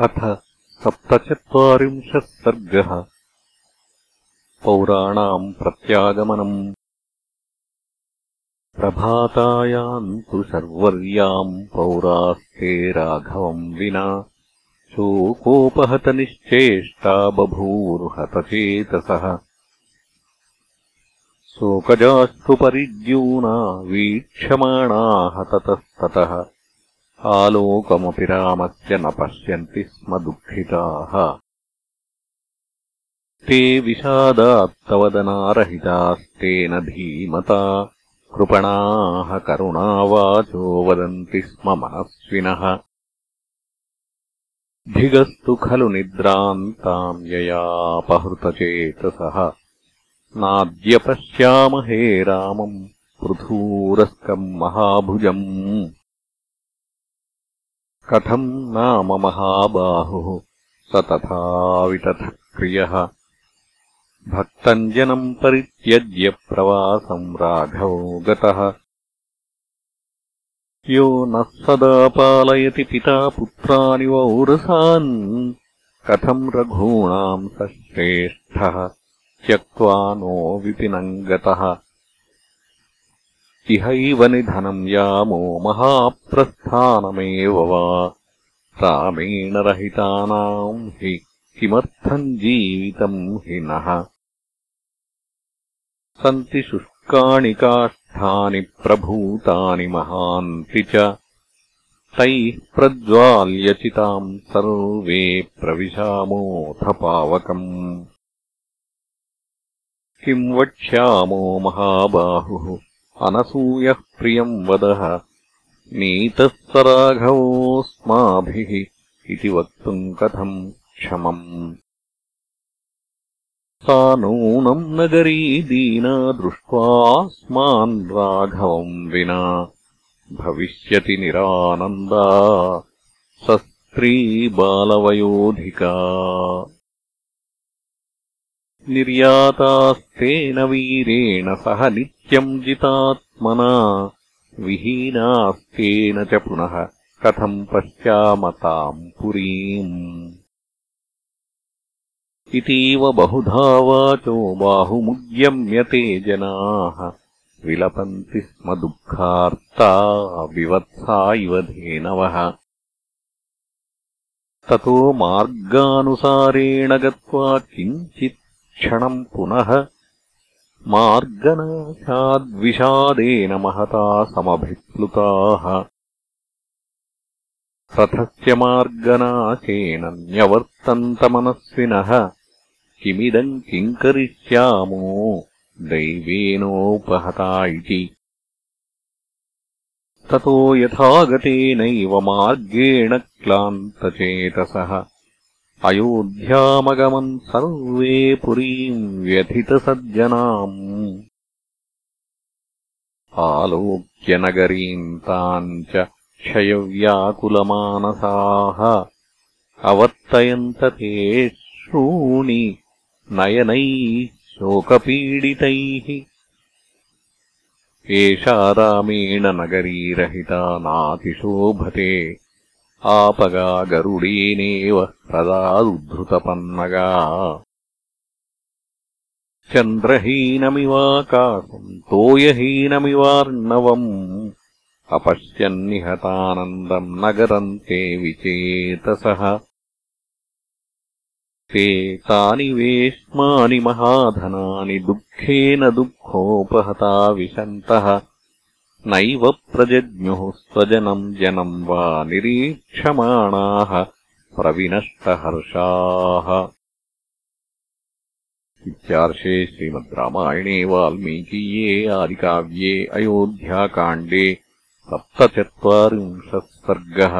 अथ सप्तचत्वारिंशः सर्गः। पौराणाम् प्रत्यागमनम्। प्रभातायाम् तु शर्वर्याम् पौरास्ते राघवम् विना। शोकोपहतनिश्चेष्टा बभूरुहतचेतसः। शोकजास्तु परिद्यूना वीक्षमाणाः ततस्ततः आलोकमपि रामस्य न पश्यन्ति स्म दुःखिताः। ते विषादात्तवदनारहितास्तेन धीमता कृपणाः करुणावाचो वदन्ति स्म मनस्विनः। धिगस्तु खलु निद्रान्ताम् ययापहृतचेतसः। नाद्य पश्यामहे रामम् पृथूरस्कम् महाभुजम् कथम् नाम महाबाहुः? स तथा वितथक्रियः भक्तम् परित्यज्य प्रवासम् राघवो गतः। यो नः सदा पालयति पिता पुत्रानि वौरसान्। कथम् रघूणाम् स श्रेष्ठः त्यक्त्वा नो विपिनम् गतः इहैव निधनम् यामो महाप्रस्थानमेव वा। रामेण रहितानाम् हि किमर्थम् जीवितम् हि नः। सन्ति शुष्काणि काष्ठानि प्रभूतानि महान्ति च। तैः प्रज्वाल्यचिताम् सर्वे प्रविशामोऽथ पावकम्। किम् वक्ष्यामो महाबाहुः अनसूयः प्रियम् वदः नीतः राघवोऽस्माभिः इति वक्तुम् कथम् क्षमम्? सा नूनम् नगरी दीना दृष्ट्वास्मान् राघवम् विना भविष्यति निरानन्दा स स्त्री बालवयोधिका। निर्यातास्तेन वीरेण सह नित्यम् जितात्मना विहीनास्तेन च पुनः कथम् पश्यामताम् पुरीम्। इतीव बहुधा वाचो बाहुमुद्यम्यते जनाः विलपन्ति स्म दुःखार्ता विवत्सा इव धेनवः। ततो मार्गानुसारेण गत्वा किञ्चित् क्षणम् पुनः मार्गनाशाद्विषादेन महता समभिप्लुताः। रथस्य मार्गनाशेन न्यवर्तन्तमनस्विनः। किमिदम् किम् करिष्यामो दैवेनोपहता इति। ततो यथागतेनैव मार्गेण क्लान्तचेतसः अयोध्यामगमन् सर्वे पुरीम् व्यथितसज्जनाम्। आलोक्यनगरीम् ताम् च क्षयव्याकुलमानसाः। अवर्तयन्त ते श्रूणि नयनैः शोकपीडितैः। एषा रामेण नगरीरहिता नातिशोभते आपगा गरुडेनेव प्रदादुद्धृतपन्नगा चन्द्रहीनमिवाकाशम् तोयहीनमिवार्णवम् अपश्यन्निहतानन्दम् नगरम् ते विचेतसः। ते तानि वेश्मानि महाधनानि दुःखेन दुःखोपहता विशन्तः नैव प्रजज्ञुः स्वजनम् जनम् वा निरीक्षमाणाः प्रविनष्टहर्षाः। इत्यार्षे श्रीमद् रामायणे वाल्मीकीये आदिकाव्ये अयोध्याकाण्डे सप्तचत्वारिंशः सर्गः